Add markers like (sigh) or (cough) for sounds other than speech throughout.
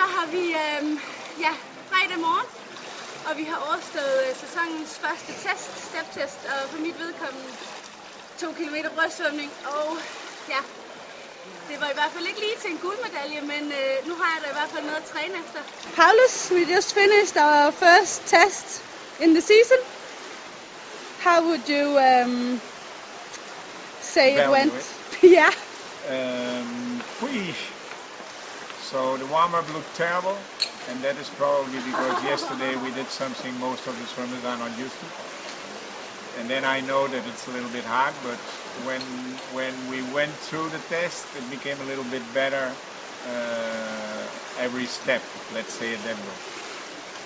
så har vi øhm, ja, fredag morgen, og vi har overstået øh, sæsonens første test, step-test, og for mit vedkommende 2 km brystsvømning, og ja, det var i hvert fald ikke lige til en guldmedalje, men øh, nu har jeg da i hvert fald noget at træne efter. Paulus, we just finished our first test in the season. How would you um, say it went? (laughs) yeah. Um. So the warm-up looked terrible, and that is probably because yesterday we did something most of the swimmers are not used to. And then I know that it's a little bit hard, but when when we went through the test, it became a little bit better uh, every step. Let's say it that.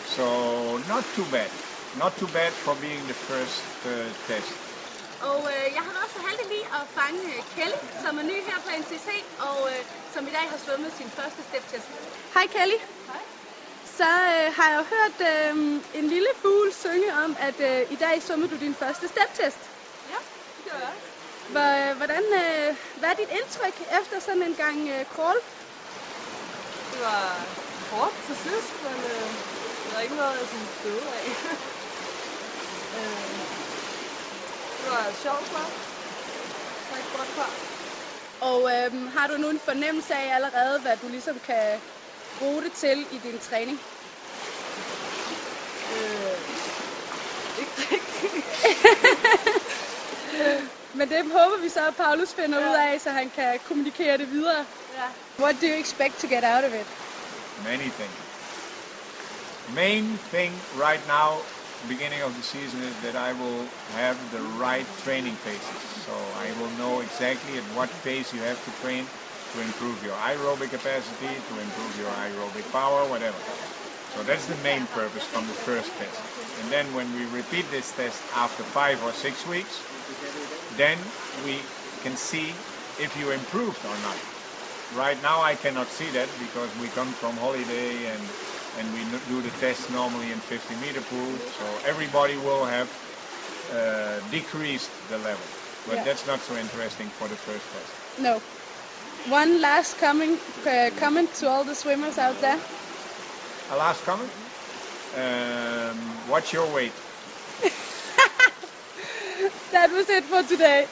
So not too bad, not too bad for being the first uh, test. Og øh, at fange øh, Kelly, som er ny her på NCC, og øh, som i dag har svømmet sin første step-test. Hej Kelly. Hej. Så øh, har jeg jo hørt øh, en lille fugl synge om, at øh, i dag svømmede du din første step-test. Ja, det gør jeg. Hvor, øh, hvordan, øh, hvad er dit indtryk efter sådan en gang øh, crawl? Det var hårdt til sidst, men øh, det var ikke noget, jeg sådan døde af. (laughs) øh, det var sjovt, var. Klar. Og øh, har du nu en fornemmelse af allerede, hvad du ligesom kan bruge det til i din træning? Øh, ikke rigtigt. (laughs) Men det håber vi så, at Paulus finder Ja. ud af, så han kan kommunikere det videre. Ja. What do you expect to get out of it? Many things. Main thing right now, beginning of the season, is that I will have the right training paces. So I know exactly at what pace you have to train to improve your aerobic capacity, to improve your aerobic power, whatever. So that's the main purpose from the first test. And then when we repeat this test after five or six weeks, then we can see if you improved or not. Right now I cannot see that because we come from holiday and and we do the test normally in 50 meter pool, so everybody will have uh, decreased the level. But Yeah. that's not so interesting for the first test. No. One last coming, uh, comment to all the swimmers out there. A last comment? Um, watch your weight. (laughs) That was it for today.